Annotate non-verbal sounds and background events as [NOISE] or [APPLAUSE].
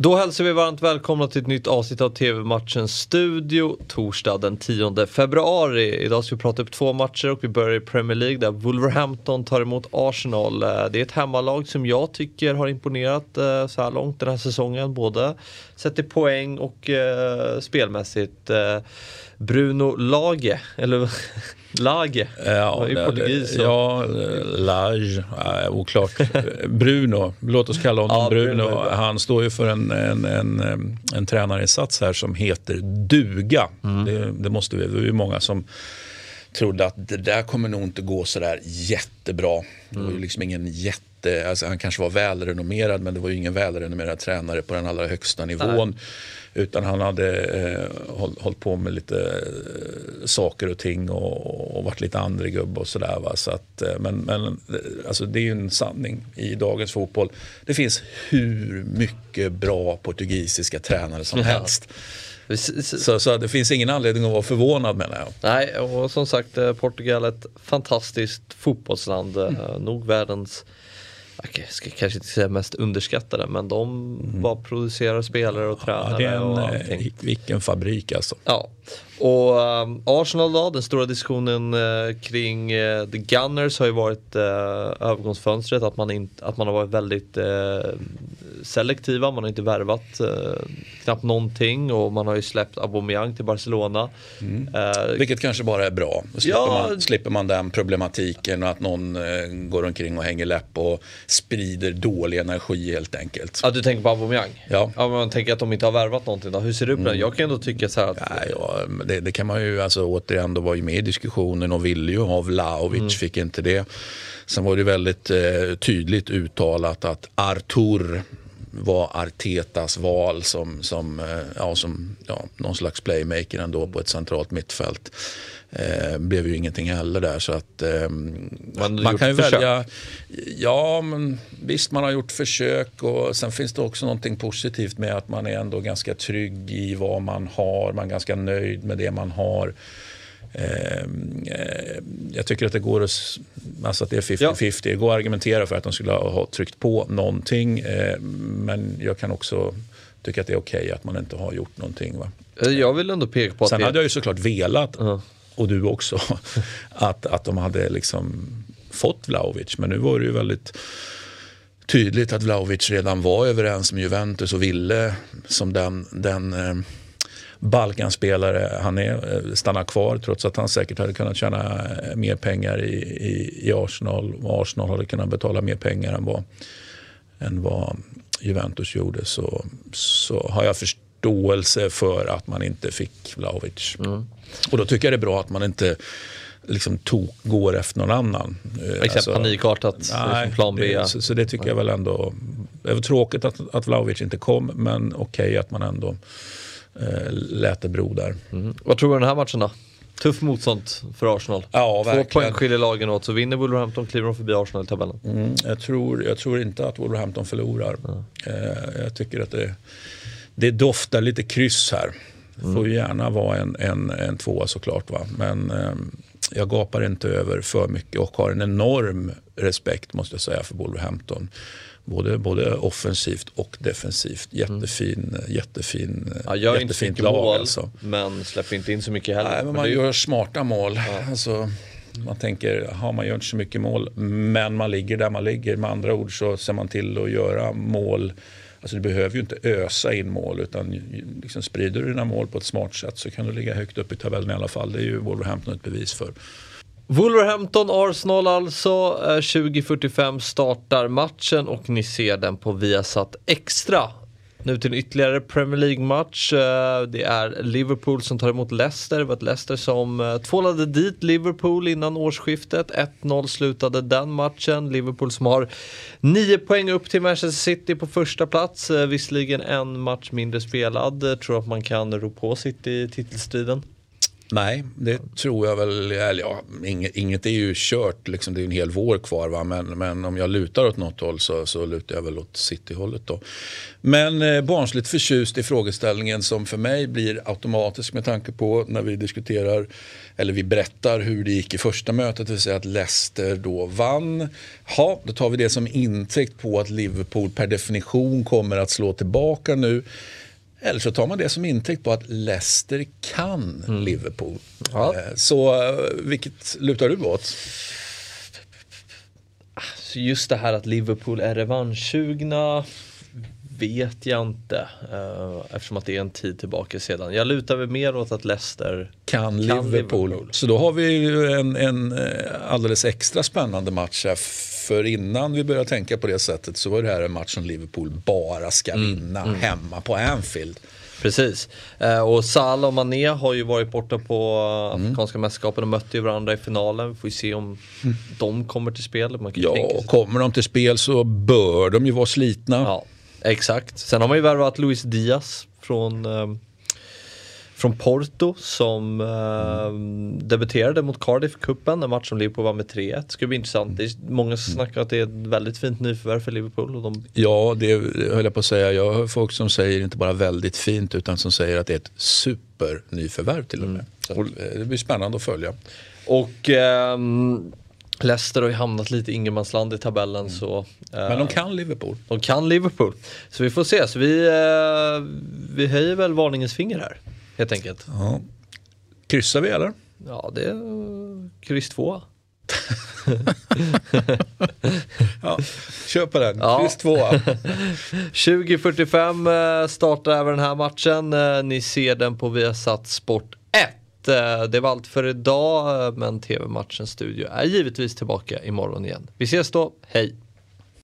Då hälsar vi varmt välkomna till ett nytt avsnitt av TV-matchens studio torsdag den 10 februari. Idag ska vi prata upp två matcher och vi börjar i Premier League där Wolverhampton tar emot Arsenal. Eh, det är ett hemmalag som jag tycker har imponerat eh, så här långt den här säsongen. Både sett till poäng och uh, spelmässigt. Bruno Lage, eller [LAUGHS] Lage, ja, i portugis. Ja, Lage, oklart. Bruno, låt oss kalla honom ja, Bruno. Bruno. Han står ju för en, en, en, en tränarinsats här som heter duga. Mm. Det, det, måste vi, det är många som trodde att det där kommer nog inte gå sådär jättebra. Det var ju mm. liksom ingen jätte, alltså han kanske var välrenommerad men det var ju ingen välrenommerad tränare på den allra högsta nivån. Nej. Utan han hade eh, håll, hållit på med lite saker och ting och, och varit lite andregubb och sådär. Så att, eh, men men eh, alltså det är ju en sanning i dagens fotboll. Det finns hur mycket bra portugisiska tränare som helst. Så, så, det finns ingen anledning att vara förvånad menar jag. Nej, och som sagt eh, Portugal är ett fantastiskt fotbollsland. Mm. Nog världens jag ska kanske inte säga mest underskattade men de mm. bara producerar spelare och tränare. Ja, det är en, och allting. Vilken fabrik alltså. Ja, och um, Arsenal då, den stora diskussionen uh, kring uh, The Gunners har ju varit uh, övergångsfönstret, att man, inte, att man har varit väldigt selektiva, man har inte värvat knappt någonting och man har ju släppt Aubameyang till Barcelona. Mm. Vilket kanske bara är bra, då slipper, ja, man, slipper man den problematiken och att någon går omkring och hänger läpp och sprider dålig energi helt enkelt. Ja, du tänker på Aubameyang? Ja. ja man tänker att de inte har värvat någonting då, hur ser du på mm. det? Jag kan ändå tycka så här att... Ja, ja, det, det, kan man ju, alltså återigen, då var ju med i diskussionen och ville ju ha Vlahovic, mm. fick inte det. Sen var det väldigt eh, tydligt uttalat att Artur var Artetas val som, som, eh, ja, som ja, någon slags playmaker ändå på ett centralt mittfält. Eh, blev ju ingenting heller där. Så att, eh, man, man kan ju försök. välja. Ja, men visst man har gjort försök och sen finns det också någonting positivt med att man är ändå ganska trygg i vad man har. Man är ganska nöjd med det man har. Ehm, eh, jag tycker att det går att, alltså att det är 50-50. Ja. Det går att argumentera för att de skulle ha tryckt på någonting. Eh, men jag kan också tycka att det är okej okay att man inte har gjort någonting. Va? Eh, jag vill ändå peka på att Sen det... hade jag ju såklart velat och du också, [LAUGHS] att, att de hade liksom fått Vlahovic. Men nu var det ju väldigt tydligt att Vlahovic redan var överens med Juventus och ville som den, den Balkanspelare han är, eh, stanna kvar trots att han säkert hade kunnat tjäna eh, mer pengar i, i, i Arsenal och Arsenal hade kunnat betala mer pengar än vad, än vad Juventus gjorde så, så har jag förståelse för att man inte fick Vlahovic. Mm. Och då tycker jag det är bra att man inte liksom tok, går efter någon annan. Eh, Exakt alltså, panikartat, nej, plan B. Det, så, så, det tycker jag väl ändå. Det var tråkigt att, att Vlahovic inte kom, men okej okay att man ändå eh, lät det bro där. Mm. Vad tror du om den här matchen då? Tuff motstånd för Arsenal. Ja, Två poäng skiljer lagen åt, så vinner Wolverhampton kliver de förbi Arsenal i tabellen. Mm, jag, tror, jag tror inte att Wolverhampton förlorar. Mm. Eh, jag tycker att det, det doftar lite kryss här. Det får ju gärna vara en, en, en tvåa såklart. Va? Men eh, jag gapar inte över för mycket och har en enorm respekt måste jag säga för Wolverhampton. Både, både offensivt och defensivt. Jättefin, mm. jättefin, ja, gör jättefint inte lag. Mål, alltså. Men släpper inte in så mycket heller. Nej, men man men gör smarta mål. Ja. [LAUGHS] Alltså, man tänker, har man gör inte så mycket mål, men man ligger där man ligger. Med andra ord så ser man till att göra mål Alltså du behöver ju inte ösa in mål utan liksom sprider du dina mål på ett smart sätt så kan du ligga högt upp i tabellen i alla fall. Det är ju Wolverhampton ett bevis för. Wolverhampton Arsenal alltså. Eh, 20.45 startar matchen och ni ser den på Viasat Extra. Nu till en ytterligare Premier League-match. Eh, det är Liverpool som tar emot Leicester. Det var ett Leicester som eh, tvålade dit Liverpool innan årsskiftet. 1-0 slutade den matchen. Liverpool som har 9 poäng upp till Manchester City på första plats. Eh, visserligen en match mindre spelad. Tror att man kan ro på City i titelstriden? Nej, det tror jag väl. Eller ja, inget, inget är ju kört, liksom, det är en hel vår kvar. Va? Men, men om jag lutar åt något håll så, så lutar jag väl åt City-hållet. Då. Men eh, barnsligt förtjust i frågeställningen som för mig blir automatisk med tanke på när vi diskuterar, eller vi berättar hur det gick i första mötet, det vill säga att Leicester då vann. Ja, då tar vi det som intäkt på att Liverpool per definition kommer att slå tillbaka nu. Eller så tar man det som intäkt på att Leicester kan mm. Liverpool. Ja. Eh, så eh, vilket lutar du åt? Just det här att Liverpool är revanschsugna vet jag inte. Uh, eftersom att det är en tid tillbaka sedan. Jag lutar väl mer åt att Leicester kan, kan Liverpool. Liverpool. Så då har vi en, en alldeles extra spännande match här för innan vi började tänka på det sättet så var det här en match som Liverpool bara ska mm, vinna mm. hemma på Anfield. Precis. Eh, och Salah och Mané har ju varit borta på mm. Afrikanska mästerskapen och mötte ju varandra i finalen. Vi får ju se om mm. de kommer till spel. Man kan ja, kommer de till spel så bör de ju vara slitna. Ja, exakt. Sen har man ju värvat Luis Diaz från eh, från Porto som mm. eh, debuterade mot Cardiff-cupen, en match som Liverpool var med 3-1. Det ska bli intressant. Är många mm. snackar att det är ett väldigt fint nyförvärv för Liverpool. Och de... Ja, det höll jag på att säga. Jag hör folk som säger inte bara väldigt fint utan som säger att det är ett supernyförvärv till och med. Mm. Så eh, det blir spännande att följa. Och ehm... Leicester har ju hamnat lite i ingenmansland i tabellen. Mm. Så, eh, Men de kan Liverpool. De kan Liverpool. Så vi får se. Så vi, eh, vi höjer väl varningens finger här helt enkelt. Ja. Kryssar vi eller? Ja, det är kryss två. [LAUGHS] ja, kör på den, ja. kryss 2. 20.45 [LAUGHS] eh, startar även den här matchen. Eh, ni ser den på Viasat Sport 1. Eh, Eh, det var allt för idag, eh, men TV-matchens studio är givetvis tillbaka imorgon igen. Vi ses då, hej!